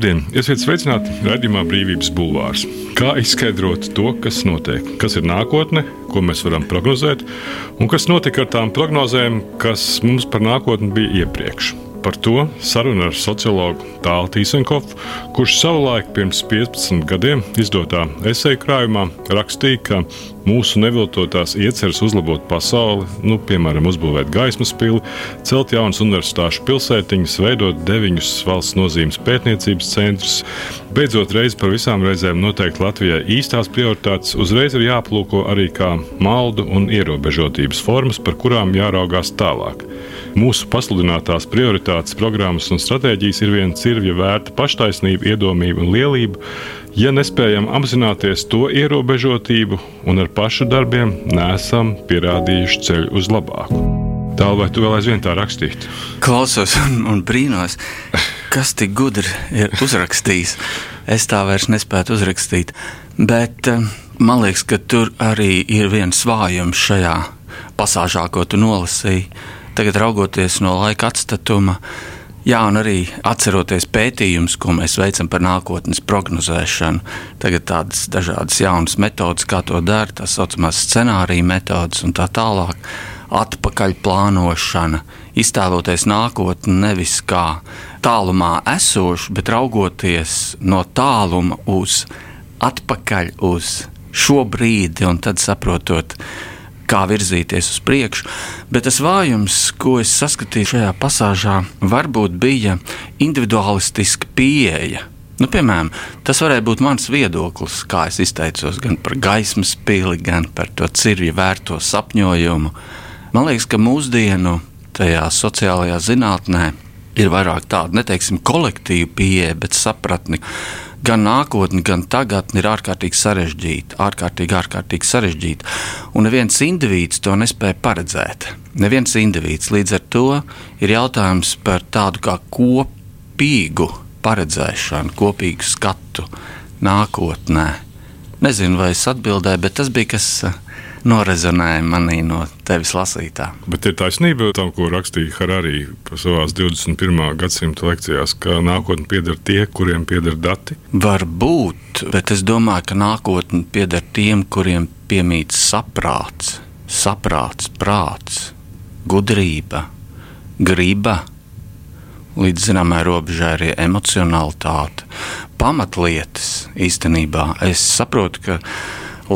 Labdien! Esiet sveicināti raidījumā Brīvības Bulvārs. Kā izskaidrot to, kas notiek, kas ir nākotne, ko mēs varam prognozēt, un kas notika ar tām prognozēm, kas mums par nākotni bija iepriekš. Par to saruna ar sociologu Tālu Tīsenkovu, kurš savulaik pirms 15 gadiem izdotā esēju krājumā rakstīja, ka mūsu neviltotās ieceres uzlabot pasauli, nu, piemēram, uzbūvēt gaismas pili, celt jaunas universitāšu pilsētiņas, veidot deviņus valsts nozīmes pētniecības centrus, beidzot reizi par visām reizēm noteikt Latvijai īstās prioritātes, uzreiz ir jāplūko arī kā maldu un ierobežotības formas, par kurām jāraugās tālāk. Mūsu pasludinātās prioritātes, programmas un stratēģijas ir viena cirvja vērta paštaisnība, iedomība un lielība. Ja nespējam apzināties to ierobežotību un ar pašu darbiem nesam pierādījuši ceļu uz labāku. Tālu vai tu vēl aizvien tā rakstītu? Klausos un, un brīnos, kas tik gudri ir uzrakstījis. Es tā vairs nespēju uzrakstīt, bet eh, man liekas, ka tur arī ir viens vājums šajā pasāžā, ko tu nolasīji Tagad raugoties no laika atstatuma, jā, un arī atceroties pētījumus, ko mēs veicam par nākotnes prognozēšanu, tagad tādas dažādas jaunas metodas, kā to dara, tā saucamās scenārija metodas un tā tālāk. Atpakaļ plānošana, iztēloties nākotni nevis kā tālumā esošu, bet raugoties no tāluma uz atpakaļ uz šo brīdi, un tad saprotot, kā virzīties uz priekšu. Bet tas vājums, ko es saskatīju šajā pasāžā, varbūt bija individualistiska pieeja. Nu, piemēram, tas varēja būt mans viedoklis, kā es izteicos gan par gaismas pili, gan par to cirvi vērto sapņojumu. Man liekas, ka mūsdienu tajā sociālajā zinātnē ir vairāk tāda, neteiksim, kolektīva pieeja, bet sapratni gan nākotne, gan tagadne ir ārkārtīgi sarežģīta, ārkārtīgi, ārkārtīgi sarežģīta. Un neviens indivīds to nespēja paredzēt. Neviens indivīds līdz ar to ir jautājums par tādu kā kopīgu paredzēšanu, kopīgu skatu nākotnē. Nezinu, vai es atbildēju, bet tas bija kas norezonēja manī no tevis lasītā. Bet ir taisnība tam, ko rakstīja Harari savā 21. gadsimta lekcijās, ka nākotne pieder tie, kuriem pieder dati? Varbūt, bet es domāju, ka nākotne pieder tiem, kuriem piemīt saprāts, saprāts, prāts, gudrība, griba. Līdz zināmai robežai arī emocionalitāte, pamatlietas īstenībā. Es saprotu, ka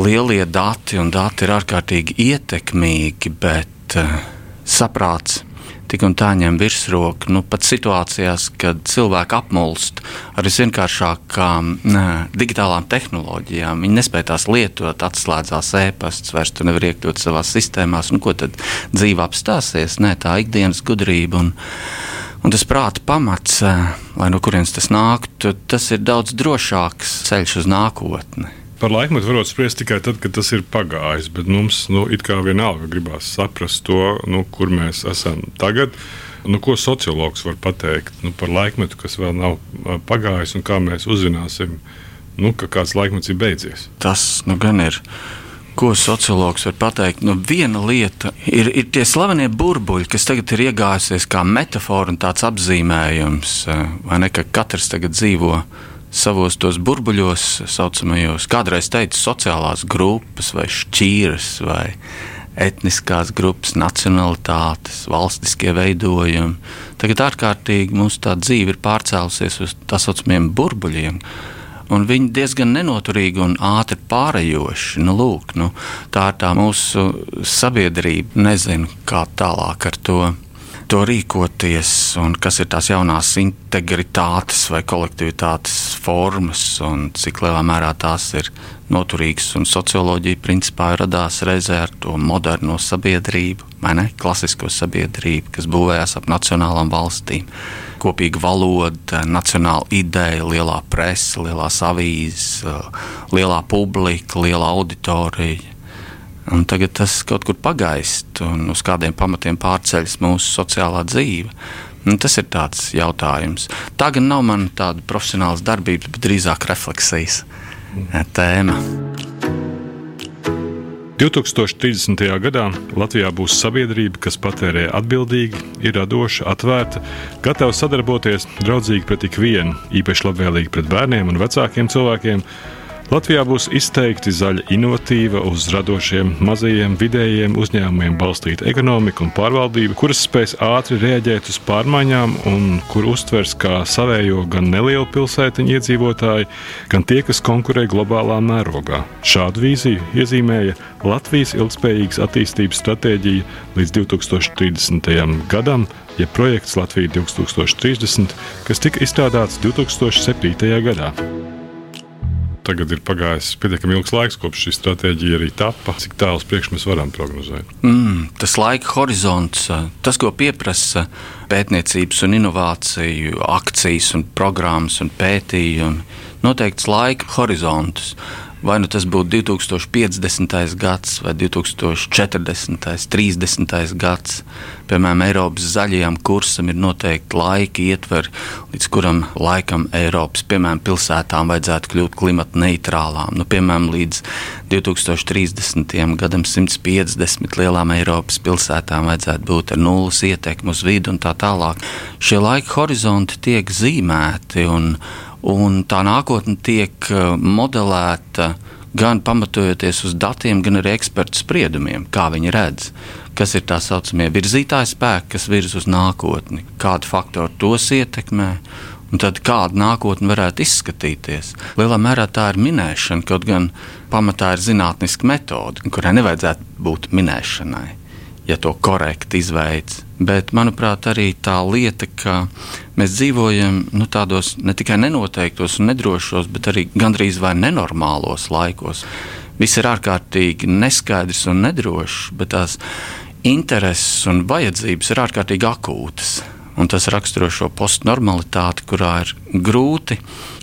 lielie dati un dati ir ārkārtīgi ietekmīgi, bet uh, saprāts tik un tā ņem virsroku. Nu, pat situācijās, kad cilvēki apmulst ar visvienkāršākām digitālām tehnoloģijām, viņi nespēj tās lietot, atslēdzās e-pasts, vairs tu nevari iekļūt savā sistēmā. Nu, ko tad dzīve apstāsies? Nē, tā ikdienas gudrība. Un, Un tas prāta pamats, eh, lai no kurienes tas nāktu, tas ir daudz drošāks ceļš uz nākotni. Par laikmetu varat spriest tikai tad, kad tas ir pagājis. Bet mums nu, it kā vienalga gribās saprast to, nu, kur mēs esam tagad. Nu, ko sociologs var pateikt nu, par laikmetu, kas vēl nav pagājis, un kā mēs uzzināsim, nu, ka kāds laikmets ir beidzies? Tas nu, gan ir. Ko sociologs var pateikt? Nu, viena lieta ir, ir tie slavenie burbuļi, kas tagad ir iegājusies kā metāfora un tāds apzīmējums, vai ne, ka katrs tagad dzīvo savos tos burbuļos, saucamajos, kādreiz teicu, sociālās grupas vai šķīras vai etniskās grupas, nacionalitātes, valstiskie veidojumi. Tagad ārkārtīgi mūsu tā dzīve ir pārcēlusies uz tā saucamiem burbuļiem. Un viņi diezgan nenoturīgi un ātri pārējoši. Nu, lūk, nu, tā ir tā mūsu sabiedrība. Nezinu, kā tālāk ar to to rīkoties, un kas ir tās jaunās integritātes vai kolektivitātes formas, un cik lielā mērā tās ir noturīgas. Un socioloģija principā radās reizē ar to moderno sabiedrību, ne? Klasisko sabiedrību, kas būvējās ap nacionālām valstīm. Kopīga valoda, nacionāla ideja, lielā presa, lielās avīzes, lielā publika, liela auditorija Un tagad tas kaut kur pagaist, un uz kādiem pamatiem pārceļas mūsu sociālā dzīve. Un tas ir tāds jautājums. Tā gan nav mana tāda profesionāla darbības, bet drīzāk refleksijas mm. tēma. 2030. gadā Latvijā būs sabiedrība, kas patērē atbildīgi, ir radoša, atvērta, gatava sadarboties, draudzīga pret ikvienu, īpaši labvēlīga pret bērniem un vecākiem cilvēkiem Latvijā būs izteikti zaļa, inovatīva, uz radošiem, mazajiem, vidējiem uzņēmumiem balstīta ekonomika un pārvaldība, kuras spēs ātri reaģēt uz pārmaiņām un kur uztvers kā savējo gan nelielu pilsētiņu iedzīvotāji, gan tie, kas konkurē globālā mērogā. Šādu vīziju iezīmēja Latvijas ilgspējīgas attīstības stratēģija līdz 2030. gadam, ja projekts Latvija 2030, kas tika izstrādāts 2007. gadā tagad ir pagājis pietiekami ilgs laiks, kopš šī stratēģija arī tapa. Cik tālu priekš mēs varam prognozēt? Mm, tas laika horizonts, tas, ko pieprasa pētniecības un inovāciju akcijas un programmas un pētījumi, noteikts laika horizonts vai nu tas būtu 2050. gads vai 2040. 30. gads. Piemēram, Eiropas zaļajam kursam ir noteikti laika ietveri, līdz kuram laikam Eiropas piemēram, pilsētām vajadzētu kļūt klimata neitrālām. Nu, piemēram, līdz 2030. gadam 150 lielām Eiropas pilsētām vajadzētu būt ar nulles ietekmi uz vidi un tā tālāk. Šie laika horizonti tiek zīmēti. Un, Un tā nākotne tiek uh, modelēta gan pamatojoties uz datiem, gan arī ekspertu spriedumiem, kā viņi redz, kas ir tā saucamie virzītāji spēki, kas virz uz nākotni, kādi faktori tos ietekmē. Un tad kāda nākotne varētu izskatīties? Lielā mērā tā ir minēšana, kaut gan pamatā ir zinātniska metode, kurai nevajadzētu būt minēšanai ja to korekti izveids. Bet, manuprāt, arī tā lieta, ka mēs dzīvojam nu, tādos ne tikai nenoteiktos un nedrošos, bet arī gandrīz vai nenormālos laikos. Viss ir ārkārtīgi neskaidrs un nedrošs, bet tās intereses un vajadzības ir ārkārtīgi akūtas. Un tas raksturo šo postnormalitāti, kurā ir grūti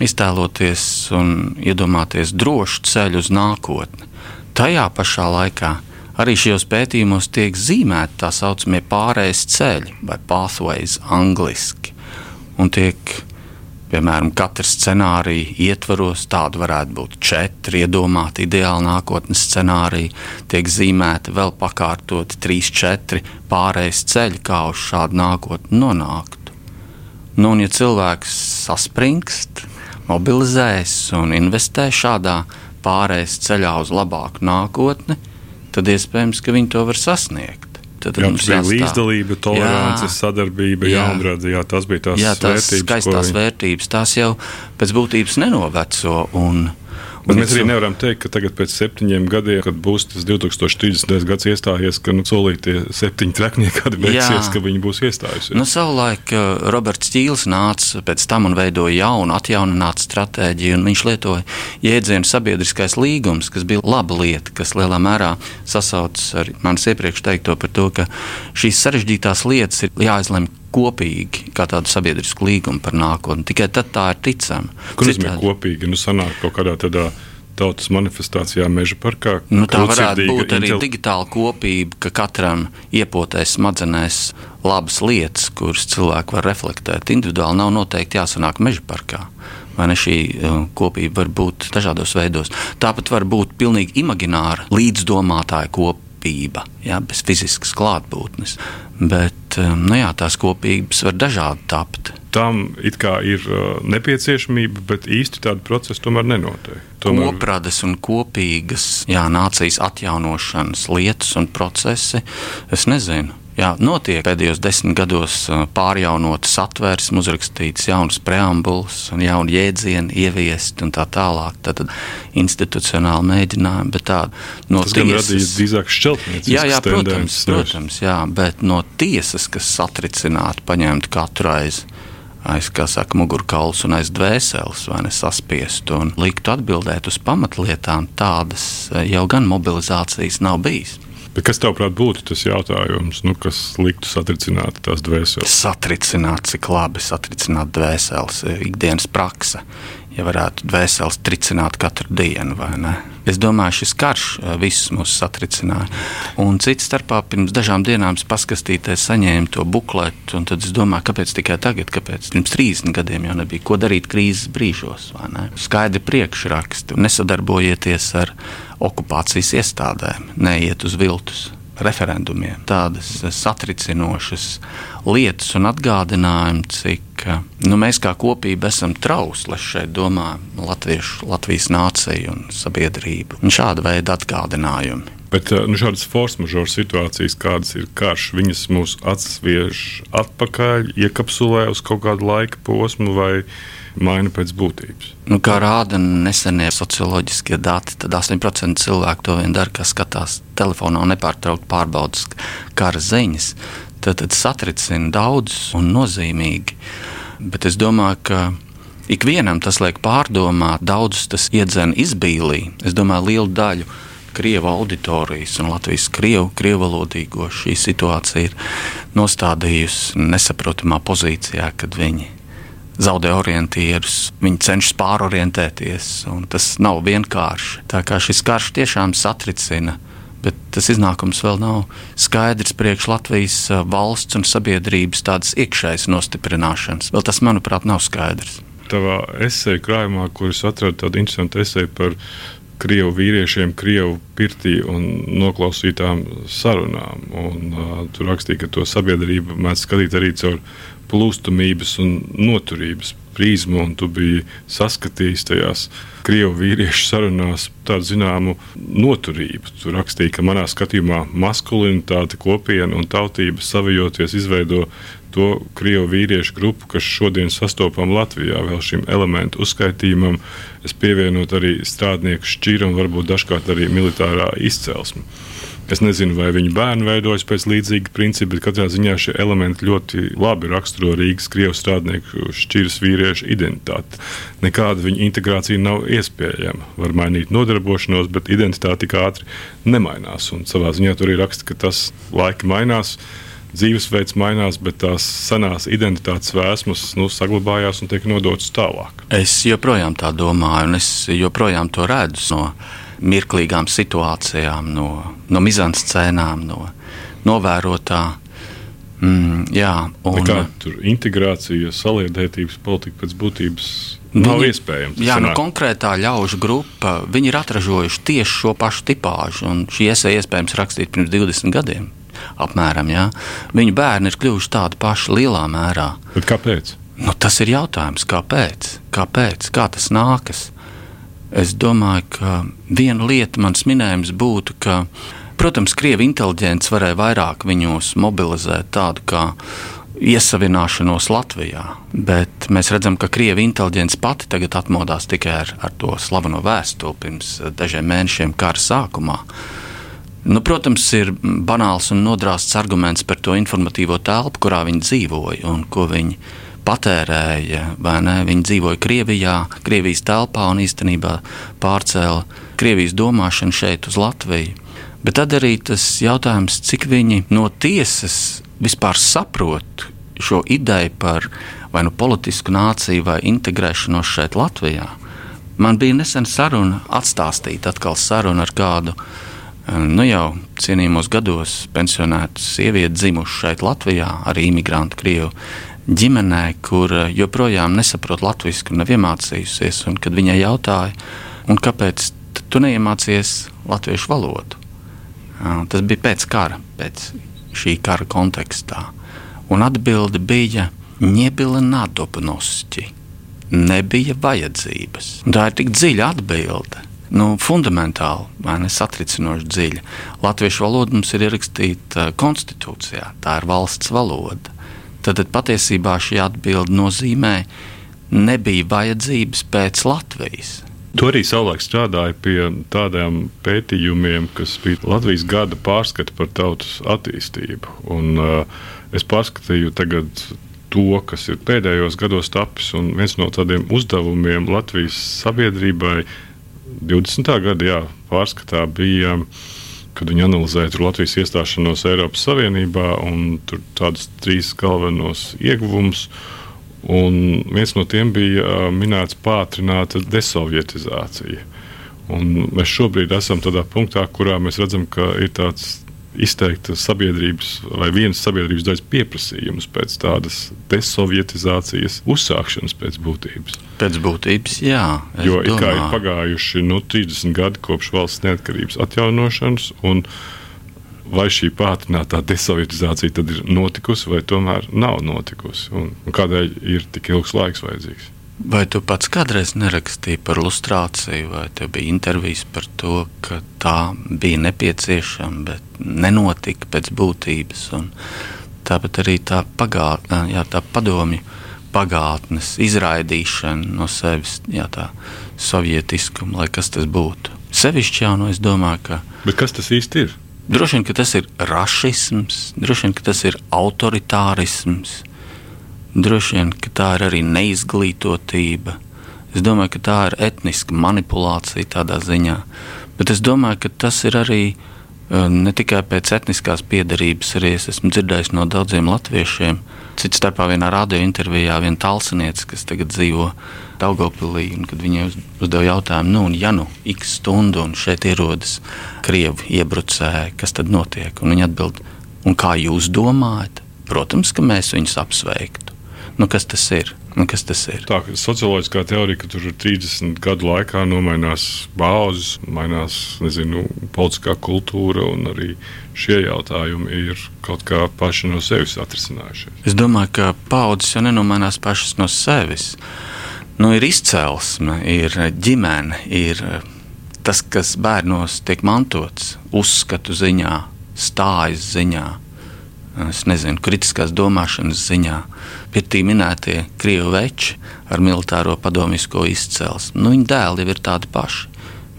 iztēloties un iedomāties drošu ceļu uz nākotni. Tajā pašā laikā Arī šajos pētījumos tiek zīmēti tā saucamie pārējais ceļi vai pathways angliski. Un tiek, piemēram, katra scenārija ietvaros, tādu varētu būt četri iedomāti ideāli nākotnes scenāriji, tiek zīmēti vēl pakārtoti trīs, četri pārējais ceļi, kā uz šādu nākotni nonāktu. Nu, un ja cilvēks saspringst, mobilizēs un investē šādā pārējais ceļā uz labāku nākotni, tad iespējams, ka viņi to var sasniegt. Tad jā, mums bija līdzdalība, tolerance, jā, sadarbība, jā, jā, tas bija tās, jā, tās vērtības, skaistās viņi... vērtības. Tās jau pēc būtības nenoveco. Un, Bet mēs arī nevaram teikt, ka tagad, pēc septiņiem gadiem, kad būs tas 2030. gads iestājies, ka nu, solītie septiņi treknieki kādi beigsies, ka viņi būs iestājušies. Nu, savulaik uh, Roberts Čīls nāca pēc tam un veidoja jaunu, atjauninātu stratēģiju, un viņš lietoja jēdzienu sabiedriskais līgums, kas bija laba lieta, kas lielā mērā sasaucas ar manis iepriekš teikto par to, ka šīs sarežģītās lietas ir jāizlemj kopīgi, kā tādu sabiedrisku līgumu par nākotni. Tikai tad tā ir ticama. Kur nozīmē kopīgi? Nu, sanāk kaut kādā tādā tautas manifestācijā meža parkā. Nu, tā varētu būt arī intel... digitāla kopība, ka katram iepotēs smadzenēs labas lietas, kuras cilvēki var reflektēt. Individuāli nav noteikti jāsanāk meža parkā. Vai ne šī uh, kopība var būt dažādos veidos. Tāpat var būt pilnīgi imagināra līdzdomātāja kopība, ja, bez fiziskas klātbūtnes. Bet um, nu jā, tās kopības var dažādi tapt. Tam ir uh, nepieciešamība, bet īsti tāda procesa tomēr nenotiek. Tomēr... Koprades un kopīgas jā, nācijas atjaunošanas lietas un procesi, es nezinu. Jā, notiek pēdējos desmit gados pārjaunotas atvērsmes, uzrakstīts jaunas preambulas, jauni jēdzieni, ieviest un tā tālāk. Tad institucionāli mēģinājumi, bet tāda no Tas tiesas. Drīzāk šķeltniecības jā, jā, protams, protams, jā, bet no tiesas, kas satricinātu, paņemtu katru reizi aiz, kā saka, mugurkauls un aiz dvēseles, vai ne saspiestu un liktu atbildēt uz pamatlietām, tādas jau gan mobilizācijas nav bijis. Bet kas tavuprāt būtu tas jautājums, nu, kas liktu satricināt tās dvēseles? Satricināt, cik labi satricināt dvēseles, ikdienas praksa. Ja varētu dvēseles tricināt katru dienu, vai ne? Es domāju, šis karš eh, visus mūs satricināja. Un cits starpā pirms dažām dienām es paskatīties, saņēmu to bukletu, un tad es domāju, kāpēc tikai tagad, kāpēc pirms 30 gadiem jau nebija ko darīt krīzes brīžos. Skaidri priekšraksti, nesadarbojieties ar okupācijas iestādēm, neiet uz viltus referendumiem. Tādas satricinošas lietas un atgādinājumi, cik nu, mēs kā kopība esam trausli šeit, domājam, Latviešu, Latvijas nāciju un sabiedrību. Un šāda veida atgādinājumi. Bet nu, šādas force majeure situācijas, kādas ir karš, viņas mūs atsviež atpakaļ, iekapsulē uz kaut kādu laika posmu vai maina pēc būtības. Nu, kā rāda nesenie socioloģiskie dati, tad 8% cilvēku to vien dara, kas skatās telefonā un nepārtraukti pārbaudas kara ziņas. Tad, tad satricina daudz un nozīmīgi. Bet es domāju, ka ikvienam tas liek pārdomāt, daudzus tas iedzen izbīlī. Es domāju, lielu daļu krievu auditorijas un Latvijas krievu, krievu valodīgo šī situācija ir nostādījusi nesaprotamā pozīcijā, kad viņi zaudē orientierus, viņi cenšas pārorientēties, un tas nav vienkārši. Tā kā šis karš tiešām satricina, bet tas iznākums vēl nav skaidrs priekš Latvijas valsts un sabiedrības tādas iekšējas nostiprināšanas. Vēl tas, manuprāt, nav skaidrs. Tavā esēju krājumā, kuras atradu tādu interesantu esēju par krievu vīriešiem, krievu pirtī un noklausītām sarunām. Un, uh, tur rakstīja, ka to sabiedrību mēdz skatīt arī caur plūstamības un noturības prizmu, un tu biji saskatījis tajās krievu vīriešu sarunās tādu zināmu noturību. Tu rakstīji, ka manā skatījumā maskulinitāte, kopiena un tautība savijoties izveido to krievu vīriešu grupu, kas šodien sastopam Latvijā, vēl šim elementu uzskaitījumam, es pievienot arī strādnieku šķiru un varbūt dažkārt arī militārā izcelsme. Es nezinu, vai viņu bērni veidojas pēc līdzīga principa, bet katrā ziņā šie elementi ļoti labi raksturo Rīgas krievu strādnieku šķiras vīriešu identitāti. Nekāda viņa integrācija nav iespējama. Var mainīt nodarbošanos, bet identitāte tik ātri nemainās. Un savā ziņā tur ir rakstīts, ka tas laika mainās dzīvesveids mainās, bet tās senās identitātes vēsmas nu, saglabājās un tiek nodotas tālāk. Es joprojām tā domāju, un es joprojām to redzu no mirklīgām situācijām, no, no mizanscēnām, no novērotā. Mm, jā, un, Nekā, tur integrācija, saliedētības politika pēc būtības nav viņi, iespējams. Jā, nu, konkrētā ļaužu grupa, viņi ir atražojuši tieši šo pašu tipāžu, un šī esē iespējams rakstīt pirms 20 gadiem apmēram. Ja? Viņu bērni ir kļuvuši tādi paši lielā mērā. Bet kāpēc? Nu, tas ir jautājums, kāpēc? kāpēc? Kā tas nākas? Es domāju, ka viena lieta mans minējums būtu, ka, protams, krievi inteliģents varēja vairāk viņos mobilizēt tādu kā iesavināšanos Latvijā, bet mēs redzam, ka krievi inteliģents pati tagad atmodās tikai ar, ar to slaveno vēstuli pirms dažiem mēnešiem kara sākumā. Nu, protams, ir banāls un nodrāsts arguments par to informatīvo telpu, kurā viņi dzīvoja un ko viņi patērēja. Viņi dzīvoja Krievijā, Krievijas telpā un īstenībā pārcēla Krievijas domāšanu šeit uz Latviju. Bet tad arī tas jautājums, cik viņi no tiesas vispār saprot šo ideju par vai nu politisku nāciju vai integrēšanos šeit Latvijā. Man bija nesen saruna, atstāstīta atkal saruna ar kādu nu jau cienījumos gados pensionēta sieviete dzimuši šeit Latvijā, arī imigrantu Krievu ģimenē, kur joprojām nesaprot latviešu, nav iemācījusies. Un, kad viņai jautāja, kāpēc tu neiemācījies latviešu valodu, tas bija pēc kara, pēc šī kara kontekstā. Un atbilde bija ņebila nadobnosti. Nebija vajadzības. Tā ir tik dziļa atbilde nu, fundamentāli, vai ne satricinoši dziļa. Latviešu valoda mums ir ierakstīta konstitūcijā, tā ir valsts valoda. Tad, patiesībā šī atbilde nozīmē, nebija vajadzības pēc Latvijas. Tu arī savulaik strādāji pie tādiem pētījumiem, kas bija Latvijas gada pārskata par tautas attīstību. Un, uh, es pārskatīju tagad to, kas ir pēdējos gados tapis, un viens no tādiem uzdevumiem Latvijas sabiedrībai ir 20. gada jā, pārskatā bija, kad viņi analizēja Latvijas iestāšanos Eiropas Savienībā un tādus trīs galvenos ieguvumus. Un viens no tiem bija minēts pātrināta desovietizācija. Un mēs šobrīd esam tādā punktā, kurā mēs redzam, ka ir tāds izteikta sabiedrības vai vienas sabiedrības daļas pieprasījums pēc tādas desovietizācijas uzsākšanas pēc būtības. Pēc būtības, jā. Jo kā ir pagājuši nu, 30 gadi kopš valsts neatkarības atjaunošanas, un vai šī pātrinātā desovietizācija tad ir notikusi vai tomēr nav notikusi, un, un kādēļ ir tik ilgs laiks vajadzīgs? Vai tu pats kādreiz nerakstīji par lustrāciju, vai tev bija intervijas par to, ka tā bija nepieciešama, bet nenotika pēc būtības? Tāpat arī tā, pagātne, jā, tā padomju pagātnes izraidīšana no sevis, jā, tā sovietiskuma, lai kas tas būtu. Sevišķi jau no es domāju, ka. Bet kas tas īsti ir? Droši vien, ka tas ir rašisms, droši vien, ka tas ir autoritārisms Droši vien, tā ir arī neizglītotība. Es domāju, ka tā ir etniska manipulācija tādā ziņā. Bet es domāju, ka tas ir arī e, ne tikai pēc etniskās piedarības, arī es esmu dzirdējis no daudziem latviešiem. Cits starpā vienā radio intervijā viena talsniece, kas tagad dzīvo Daugopilī, un kad viņai uzdeva jautājumu, nu, un ja nu x stundu un šeit ierodas krievi iebrucēji, kas tad notiek? Un viņa atbild, un kā jūs domājat? Protams, ka mēs viņus apsveiktu. Nu, kas tas ir? Nu, kas tas ir? Tā ir socioloģiskā teorija, ka tur 30 gadu laikā nomainās bāzes, mainās nezinu, politiskā kultūra un arī šie jautājumi ir kaut kā paši no sevis atrisinājušies. Es domāju, ka paudzes jau nenomainās pašas no sevis. Nu, ir izcelsme, ir ģimene, ir tas, kas bērnos tiek mantots, uzskatu ziņā, stājas ziņā, nezinu, kritiskās domāšanas ziņā pirtī minētie krievu veči ar militāro padomisko izcelsmi. Nu, viņa dēli jau ir tādi paši.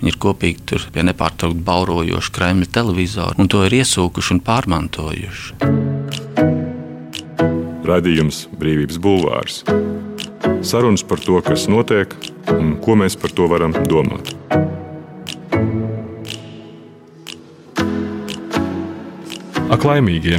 Viņi ir kopīgi tur pie nepārtraukti baurojoša Kremļa televizora un to ir iesūkuši un pārmantojuši. Radījums Brīvības Bulvārs. Sarunas par to, kas notiek un ko mēs par to varam domāt. Ak, laimīgie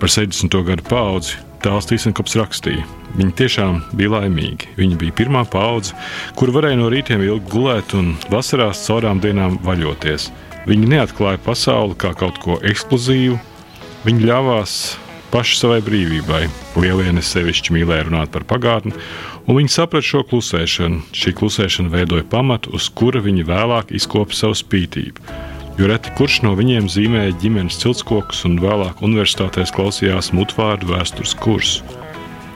par 70. gadu paudzi Tāls Tīsenkops rakstīja. Viņi tiešām bija laimīgi. Viņi bija pirmā paudze, kur varēja no rītiem ilgi gulēt un vasarās caurām dienām vaļoties. Viņi neatklāja pasauli kā kaut ko eksplozīvu, viņi ļāvās paši savai brīvībai. Lielienes sevišķi mīlēja runāt par pagātni, un viņi saprata šo klusēšanu. Šī klusēšana veidoja pamatu, uz kura viņi vēlāk izkopa savu spītību jo reti kurš no viņiem zīmēja ģimenes ciltskokus un vēlāk universitātēs klausījās mutvārdu vēstures kursu.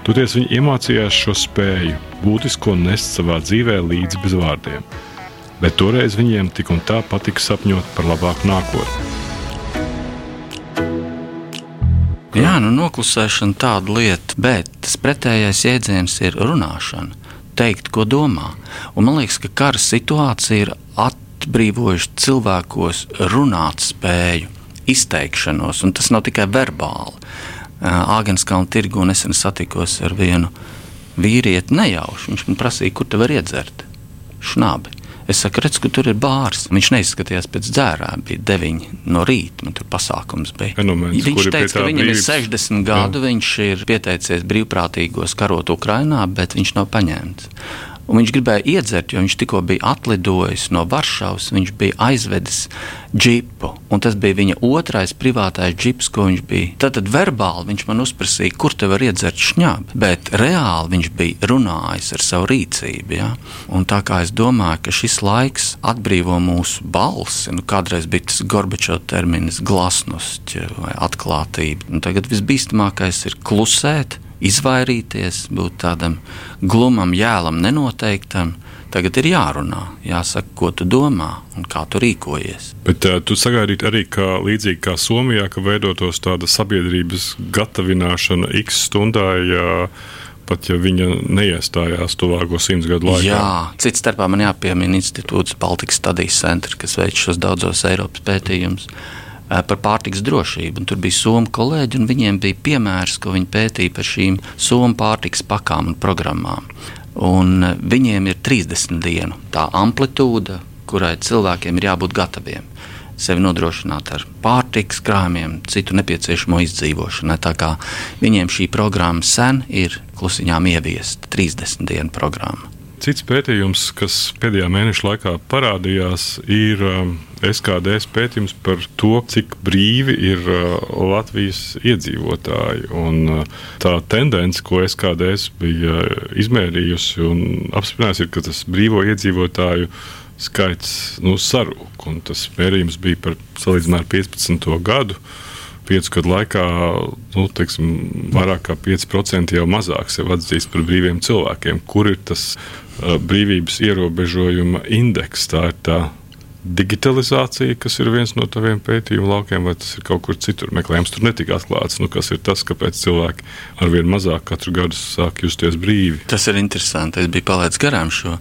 Toties viņi iemācījās šo spēju, būtisko nest savā dzīvē līdzi bez vārdiem. Bet toreiz viņiem tik un tā patika sapņot par labāku nākotni. Jā, nu, noklusēšana tāda lieta, bet tas pretējais jēdziens ir runāšana, teikt, ko domā. Un man liekas, ka kara situācija ir attīstīta atbrīvojuši cilvēkos runāt spēju, izteikšanos, un tas nav tikai verbāli. Āgānskalna tirgu nesen satikos ar vienu vīrieti nejauši. Viņš man prasīja, kur te var iedzert šnabi. Es saku, redz, ka tur ir bārs. Viņš neizskatījās pēc dzērājuma. Bija 9 no rīta. Man tur pasākums bija. Fenomens, viņš teica, ka viņam brīvs. ir 60 gadu. Jā. Viņš ir pieteicies brīvprātīgos karot Ukrajinā, bet viņš nav paņemts. Un viņš gribēja iedzert, jo viņš tikko bija atlidojis no Varšavas. Viņš bija aizvedis džipu, un tas bija viņa otrais privātais džips, ko viņš bija. Tad, tad verbāli viņš man uzprasīja, kur te var iedzert šņābi, bet reāli viņš bija runājis ar savu rīcību. Ja? Un tā kā es domāju, ka šis laiks atbrīvo mūsu balsi, nu, kādreiz bija tas Gorbačovs termins glasnost vai atklātība. Un tagad visbīstamākais ir klusēt izvairīties, būt tādam glumam, jēlam, nenoteiktam. Tagad ir jārunā, jāsaka, ko tu domā un kā tu rīkojies. Bet uh, tu sagaidīji arī, ka līdzīgi kā Somijā, ka veidotos tāda sabiedrības gatavināšana x stundā. Ja pat ja viņa neiestājās tuvāko simts gadu laikā. Jā, cits starpā man jāpiemina institūts Baltikas Studijas Center, kas veic šos daudzos Eiropas pētījumus. Eh, par pārtiks drošību. Un tur bija somu kolēģi, un viņiem bija piemērs, ko viņi pētīja par šīm somu pārtiks pakām un programmām. Un eh, viņiem ir 30 dienu tā amplitūda, kurai cilvēkiem ir jābūt gataviem sevi nodrošināt ar pārtikas krājumiem, citu nepieciešamo izdzīvošanai. Tā kā viņiem šī programma sen ir klusiņām ieviesta 30 dienu programma. Cits pētījums, kas pēdējā mēneša laikā parādījās, ir um, SKDS pētījums par to, cik brīvi ir uh, Latvijas iedzīvotāji. Un, uh, tā tendence, ko SKDS bija izmērījusi un apspriest, ir, ka tas brīvo iedzīvotāju skaits nu, sarūk. Tas mērījums bija par salīdzinājumā ar 15. gadu piecu gadu laikā nu, teiksim, vairāk kā 5% jau mazāk sev atzīst par brīviem cilvēkiem. Kur ir tas uh, brīvības ierobežojuma indeks? Tā ir tā digitalizācija, kas ir viens no taviem pētījuma laukiem, vai tas ir kaut kur citur meklējams. Tur netika atklāts, nu, kas ir tas, kāpēc cilvēki ar vien mazāk katru gadu sāk justies brīvi. Tas ir interesanti. Es biju palaidis garām šo.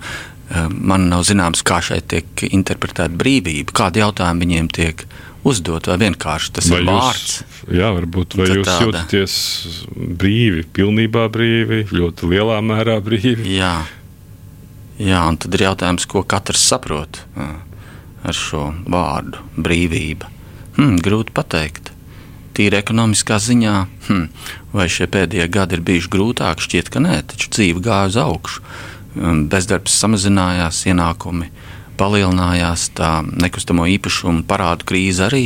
Man nav zināms, kā šeit tiek interpretēta brīvība, kādi jautājumi viņiem tiek uzdot, vai vienkārši tas vai ir vārds. Jūs, jā, varbūt vai jūs tāda. jūtaties brīvi, pilnībā brīvi, ļoti lielā mērā brīvi. Jā, jā un tad ir jautājums, ko katrs saprot ar šo vārdu brīvība. Hmm, grūti pateikt. Tīri ekonomiskā ziņā, hmm, vai šie pēdējie gadi ir bijuši grūtāki, šķiet, ka nē, taču dzīve gāja uz augšu. Bezdarbs samazinājās, ienākumi uh, palielinājās, tā nekustamo īpašumu parādu krīze arī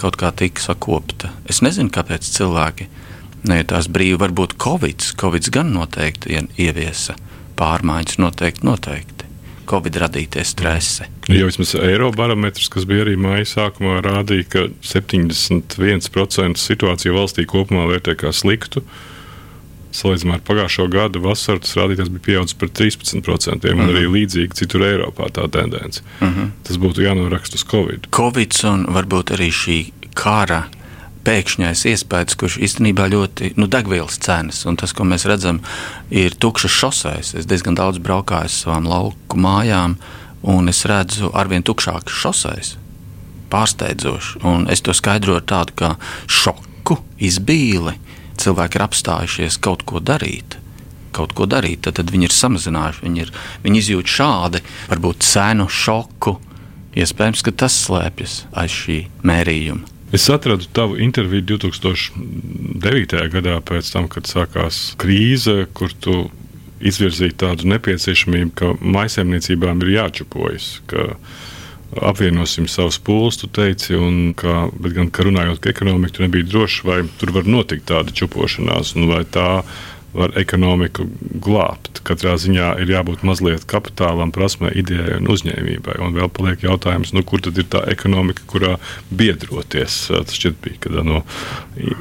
kaut kā tika sakopta. Es nezinu, kāpēc cilvēki nejūtās brīvi. Varbūt Covid, Covid gan noteikti ieviesa pārmaiņas, noteikti. noteikti. Covid radītie stresi. Jau vismaz Eirobarometrs, kas bija arī māja sākumā, rādīja, ka 71% situāciju valstī kopumā vērtē kā sliktu. Uh, Salīdzinājumā ar pagājušo gadu vasaru tas rādītājs bija pieaudzis par 13%, un uh -huh. arī mhm. līdzīgi citur Eiropā tā tendence. Uh mhm. -huh. Tas būtu jānoraksta uz Covid. Covid un varbūt arī šī kara pēkšņais iespējas, kurš īstenībā ļoti nu, degvielas cenas, un tas, ko mēs redzam, ir tukšas šoseis. Es diezgan daudz braukāju uz savām lauku mājām, un es redzu arvien tukšākas šoseis. Pārsteidzoši, un es to skaidroju ar tādu kā šoku, izbīli cilvēki ir apstājušies kaut ko darīt. Kaut ko darīt, tad, tad viņi ir samazinājuši, viņi, ir, viņi izjūt šādi, varbūt cenu šoku. Iespējams, ka tas slēpjas aiz šī mērījuma. Es atradu tavu interviju 2009. gadā, tam, kad sākās krīze, kur tu izvirzīji tādu nepieciešamību, ka maisaimniecībām ir jāčupojas. Ka apvienosim savus pūles, tu teici, un ka, gan ka runājot par ekonomiku, tu nebija drošs, vai tur var notikt tāda čupošanās, un vai tā var ekonomiku glābt. Katrā ziņā ir jābūt mazliet kapitālam, prasmē, idejai un uzņēmībai. Un vēl paliek jautājums, nu, kur tad ir tā ekonomika, kurā biedroties. Tas šķiet bija kādā no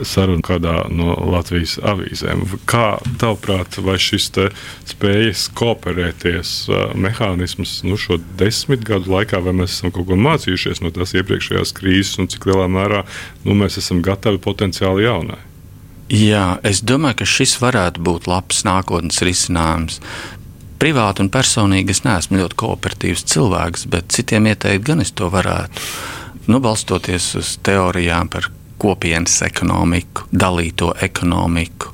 sarunu kādā no Latvijas avīzēm. Kā tavuprāt, vai šis spējas kooperēties mehānisms nu, šo desmit gadu laikā, vai mēs esam kaut ko mācījušies no tās iepriekšējās krīzes un cik lielā mērā nu, mēs esam gatavi potenciāli jaunai? Jā, es domāju, ka šis varētu būt labs nākotnes risinājums. Privāti un personīgi es neesmu ļoti kooperatīvs cilvēks, bet citiem ieteikt gan es to varētu. Nu, balstoties uz teorijām par kopienas ekonomiku, dalīto ekonomiku.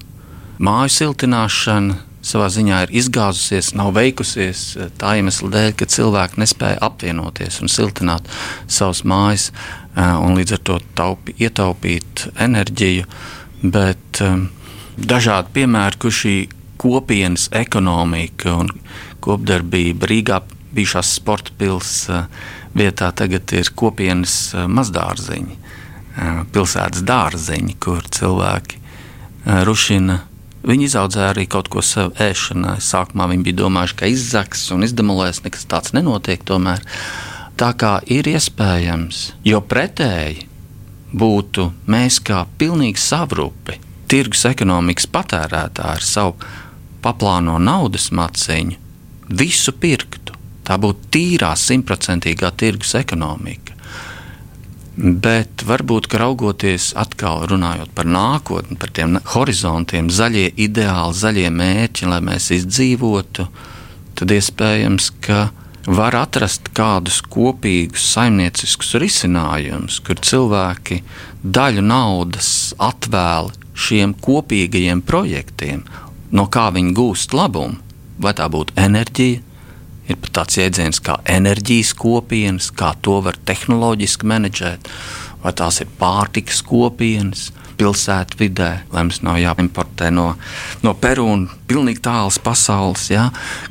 Māju siltināšana savā ziņā ir izgāzusies, nav veikusies tā iemesla dēļ, ka cilvēki nespēja apvienoties un siltināt savas mājas, un līdz ar to taupi, ietaupīt enerģiju bet um, dažādi piemēri, kur šī kopienas ekonomika un kopdarbība Rīgā bijušās sporta pilsētas uh, vietā tagad ir kopienas uh, mazdārziņi, uh, pilsētas dārziņi, kur cilvēki rušina. Viņi izaudzēja arī kaut ko sev ēšanai. Sākumā viņi bija domājuši, ka izzaks un izdemolēs, nekas tāds nenotiek. Tomēr. Tā kā ir iespējams, jo pretēji būtu mēs kā pilnīgi savrupi, tirgus ekonomikas patērētāji ar savu paplāno naudas maciņu, visu pirktu. Tā būtu tīrā, simtprocentīgā tirgus ekonomika. Bet varbūt, ka raugoties atkal runājot par nākotni, par tiem horizontiem, zaļie ideāli, zaļie mērķi, lai mēs izdzīvotu, tad iespējams, ka var atrast kādus kopīgus saimnieciskus risinājumus, kur cilvēki daļu naudas atvēl šiem kopīgajiem projektiem, no kā viņi gūst labumu. Vai tā būtu enerģija, ir pat tāds jēdziens kā enerģijas kopienas, kā to var tehnoloģiski menedžēt, vai tās ir pārtikas kopienas, pilsētu vidē, lai mums nav jāimportē no, no Peru un pilnīgi tālas pasaules. Ja?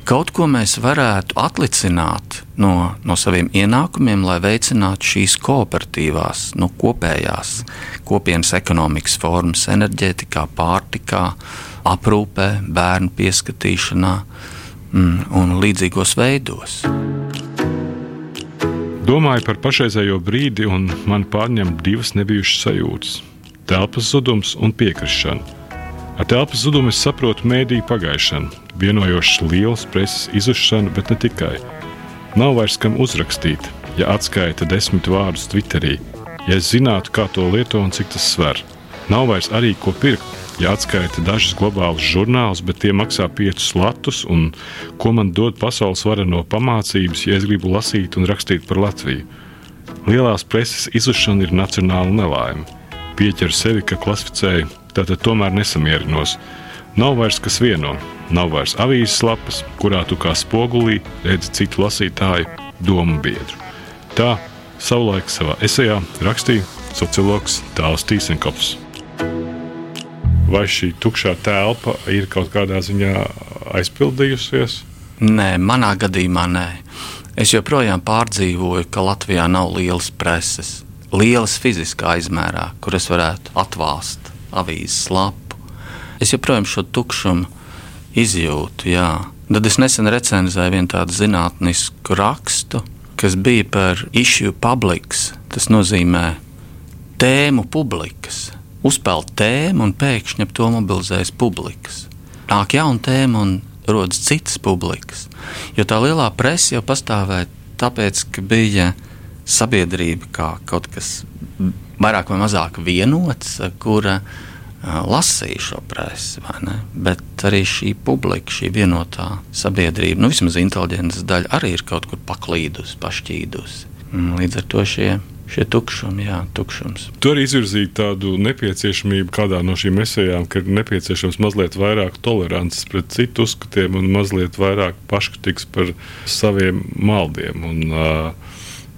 Kaut ko mēs varētu atlicināt no, no saviem ienākumiem, lai veicinātu šīs kooperatīvās, nu, kopējās kopienas ekonomikas formas, enerģētikā, pārtikā, aprūpē, bērnu pieskatīšanā mm, un līdzīgos veidos. Domāju par pašreizējo brīdi, un man pārņem divas nebijušas sajūtas - telpas zudums un piekrišana. Ar telpas zudumu es saprotu mēdīju pagaišanu, vienojošas lielas preses izušanu, bet ne tikai. Nav vairs kam uzrakstīt, ja atskaita desmit vārdus Twitterī, ja es zinātu, kā to lieto un cik tas sver. Nav vairs arī ko pirkt, ja atskaita dažas globālas žurnālus, bet tie maksā 5 latus, un ko man dod pasaules vareno pamācības, ja es gribu lasīt un rakstīt par Latviju. Lielās preses izušana ir nacionāla nelaime. Pieķer sevi, ka klasificēju, tātad tomēr nesamierinos. Nav vairs kas vieno, nav vairs avīzes lapas, kurā tu kā spogulī redzi citu lasītāju domu biedru. Tā savulaik savā esejā rakstīja sociologs Tāls Tīsenkops vai šī tukšā telpa ir kaut kādā ziņā aizpildījusies? Nē, manā gadījumā nē. Es joprojām pārdzīvoju, ka Latvijā nav lielas preses, lielas fiziskā izmērā, kur es varētu atvāst avīzes lapu. Es joprojām šo tukšumu izjūtu. Jā. Tad es nesen recenzēju vienu tādu zinātnisku rakstu, kas bija par issue publics. Tas nozīmē tēmu publikas uzpeld tēmu, un pēkšņi ap to mobilizējas publikas. Nāk jauna tēma un rodas citas publikas. Jo tā lielā presa jau pastāvēja tāpēc, ka bija sabiedrība kā kaut kas vairāk vai mazāk vienots, kura lasīja šo presi. Bet arī šī publika, šī vienotā sabiedrība, nu vismaz inteliģences daļa, arī ir kaut kur paklīdusi, pašķīdusi. Līdz ar to šie šie tukšumi, jā, tukšums. Tur izvirzīja tādu nepieciešamību kādā no šīm esejām, ka ir nepieciešams mazliet vairāk tolerances pret citu uzskatiem un mazliet vairāk paškritikas par saviem maldiem. Un, uh,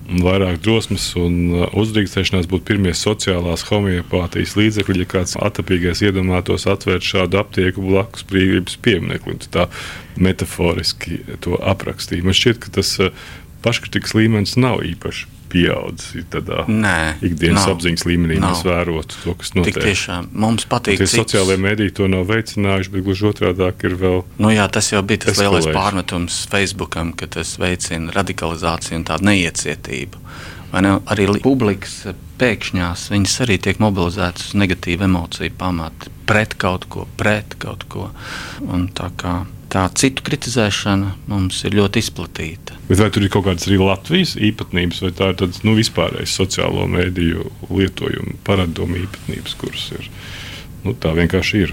vairāk drosmes un uzdrīkstēšanās būtu pirmie sociālās homeopātijas līdzekļi, ja kāds atapīgais iedomātos atvērt šādu aptieku blakus brīvības piemineklim. Tā metaforiski to aprakstīja. Man šķiet, ka tas paškritikas līmenis nav īpaši pieaudzis tādā Nē, ikdienas nav, apziņas līmenī. Nav. Mēs vērotu to, kas notiek. Tik tiešām mums patīk. Tie sociālajie mediji to nav veicinājuši, bet gluži otrādi ir vēl. Nu jā, tas jau bija tas eskalējuši. lielais pārmetums Facebookam, ka tas veicina radikalizāciju un tādu neiecietību. Ne? Arī publikas pēkšņās viņas arī tiek mobilizētas uz negatīvu emociju pamatu, pret kaut ko, pret kaut ko. Un tā kā tā citu kritizēšana mums ir ļoti izplatīta. Bet vai tur ir kaut kādas arī Latvijas īpatnības, vai tā ir tādas nu, vispārējas sociālo mēdīju lietojuma paradumu īpatnības, kuras ir? Nu, tā vienkārši ir.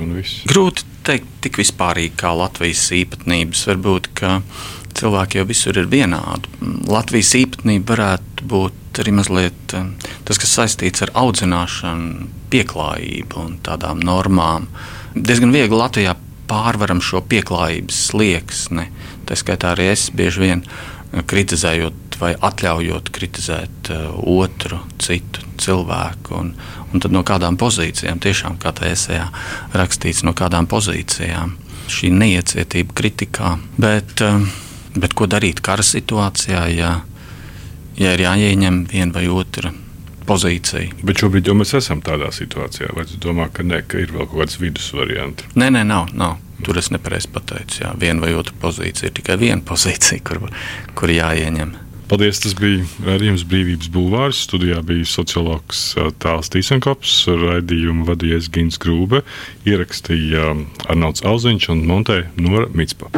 Grūti teikt, tik vispārīgi kā Latvijas īpatnības. Varbūt cilvēki jau visur ir vienādi. Latvijas īpatnība varētu būt arī mazliet eh, tas, kas saistīts ar audzināšanu, pieklājību un tādām normām. Diezgan viegli Latvijā pārvaram šo pieklājības slieksni. Tā skaitā arī es bieži vien eh, kritizējot vai atļaujot kritizēt uh, otru, citu cilvēku. Un, un tad no kādām pozīcijām, tiešām kā tā esējā rakstīts, no kādām pozīcijām šī neiecietība kritikā. Bet, uh, bet ko darīt kara situācijā, ja, ja ir jāieņem viena vai otra pozīcija. Bet šobrīd jau mēs esam tādā situācijā. Vai jūs domājat, ka, ne, ka ir vēl kaut kāds vidus variants? Nē, nē, nav. nav. Tur es nepareizi pateicu. Jā, viena vai otra pozīcija ir tikai viena pozīcija, kur, kur jāieņem. Paldies! Tas bija raidījums Brīvības Bulvārs. Studijā bija sociologs Tāls Tīsenkops, raidījumu vadījies Gins Grūbe, ierakstīja Arnolds Auziņš un Montē Nora Mitspa.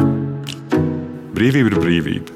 Brīvība ir brīvība,